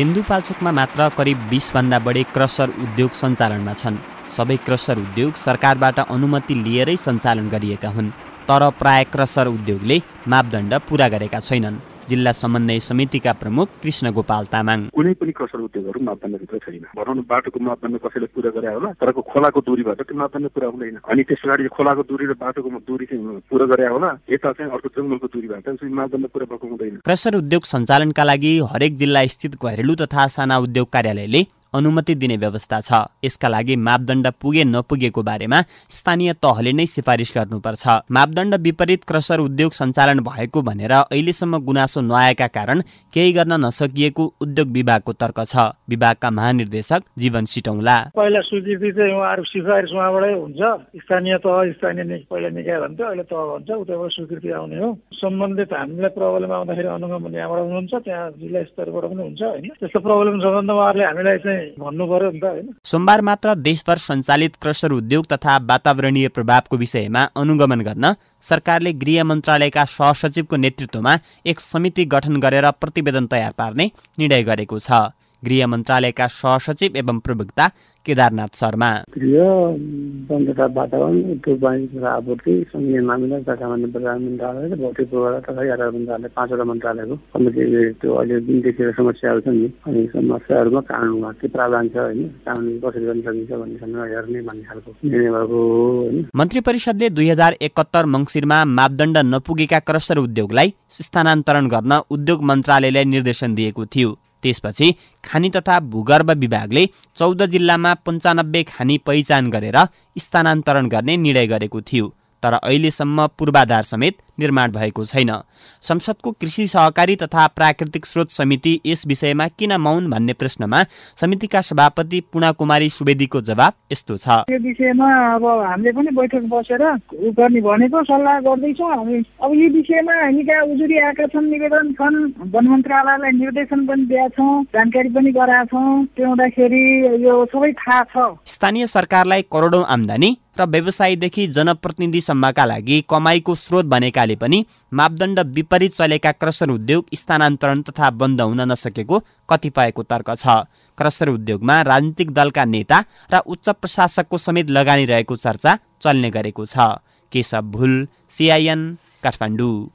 सिन्धुपाल्चोकमा मात्र करिब बिसभन्दा बढी क्रसर उद्योग सञ्चालनमा छन्। सबै क्रसर उद्योग सरकारबाट अनुमति लिएरै सञ्चालन गरिएका हुन् तर प्राय क्रसर उद्योगले मापदण्ड पुरा गरेका छैनन्। जिल्ला समन्वय समितिका प्रमुख कृष्ण गोपाल तामाङ। कुनै पनि क्रसर उद्योगहरू मापदण्डभित्र छैन। भनौँ बाटोको मापदण्ड कसैले पुरा गरे होला तर खोलाको दूरीबाट त्यो मापदण्ड पुरा हुँदैन। अनि त्यस पछाडि खोलाको दूरी र बाटोको दूरी चाहिँ पुरा गरे होला यता चाहिँ अर्को जङ्गलको दूरीबाट मापदण्ड पुरा भएको हुँदैन। क्रसर उद्योग सञ्चालनका लागि हरेक जिल्ला स्थित घरेलु तथा साना उद्योग कार्यालयले अनुमति दिने व्यवस्था छ। यसका लागि मापदण्ड पुगे नपुगेको बारेमा स्थानीय तहले नै सिफारिस गर्नुपर्छ। मापदण्ड विपरीत क्रसर उद्योग सञ्चालन भएको भनेर अहिलेसम्म गुनासो नआएका कारण केही गर्न नसकिएको उद्योग विभागको तर्क छ। विभागका महानिर्देशक जीवन सिटौला। पहिला स्वीकृति चाहिँ उहाँहरू सिफारिस उहाँबाटै हुन्छ। स्थानीय तह स्थानीय पहिला निकाय भन्छ अहिले तह भन्छ उताबाट स्वीकृति आउने हो। सम्बन्धित हामीलाई प्रब्लम आउँदाखेरि अनुगमन यहाँबाट हुनुहुन्छ त्यहाँ जिल्ला स्तरबाट पनि हुन्छ होइन? त्यस्तो प्रब्लम सम्बन्धमा उहाँहरूले हामीलाई चाहिँ भन्नु नि त होइन। सोमबार मात्र देशभर सञ्चालित क्रसर उद्योग तथा वातावरणीय प्रभावको विषयमा अनुगमन गर्न सरकारले गृह मन्त्रालयका सहसचिवको नेतृत्वमा एक समिति गठन गरेर प्रतिवेदन तयार पार्ने निर्णय गरेको छ। गृह मन्त्रालयका सहसचिव एवं प्रवक्ता केदारनाथ शर्मा। गृह वन तथा वातावरण उद्योग वाणिज्य तथा आपूर्ति सङ्घीय मामिला तथा सामान्य बजार मन्त्रालय र भौतिक पूर्वाधार तथा यातायात मन्त्रालय पाँचवटा मन्त्रालयको समिति त्यो अहिले जुन देखिएको समस्याहरू छन् नि। अनि समस्याहरूमा कानुनमा के प्रावधान छ होइन। कानुन कसरी गर्न सकिन्छ भन्ने सन्दर्भमा हेर्ने भन्ने खालको निर्णय भएको होइन। मन्त्री परिषदले दुई हजार एकहत्तर मङ्सिरमा मापदण्ड नपुगेका क्रसर उद्योगलाई स्थानान्तरण गर्न उद्योग मन्त्रालयलाई निर्देशन दिएको थियो। त्यसपछि खानी तथा भूगर्भ विभागले चौध जिल्लामा पन्चानब्बे खानी पहिचान गरेर स्थानान्तरण गर्ने निर्णय गरेको थियो। तर अहिलेसम्म पूर्वाधार समेत निर्माण भएको छैन। संसदको कृषि सहकारी तथा प्राकृतिक स्रोत समिति यस विषयमा किन मौन भन्ने प्रश्नमा समितिका सभापति पुणा कुमारी सुवेदीको जवाब यस्तो छ। यो विषयमा अब हामीले पनि बैठक बसेर गर्ने भनेको सल्लाह गर्दैछौँ। हामी अब यो विषयमा हामी कहाँ उजुरी आएका छन् निवेदन छन् वन मन्त्रालयलाई निर्देशन पनि दिएका छौँ जानकारी पनि गराएका छौँ। त्यो हुँदाखेरि यो सबै थाहा छ। स्थानीय सरकारलाई करोडौँ आमदानी र व्यवसायीदेखि जनप्रतिनिधिसम्मका लागि कमाईको स्रोत बनेकाले पनि मापदण्ड विपरीत चलेका क्रसर उद्योग स्थानान्तरण तथा बन्द हुन नसकेको कतिपयको तर्क छ। क्रसर उद्योगमा राजनीतिक दलका नेता र उच्च प्रशासकको समेत लगानी रहेको चर्चा चल्ने गरेको छ। केशव भुल सिआइएन काठमाडौँ।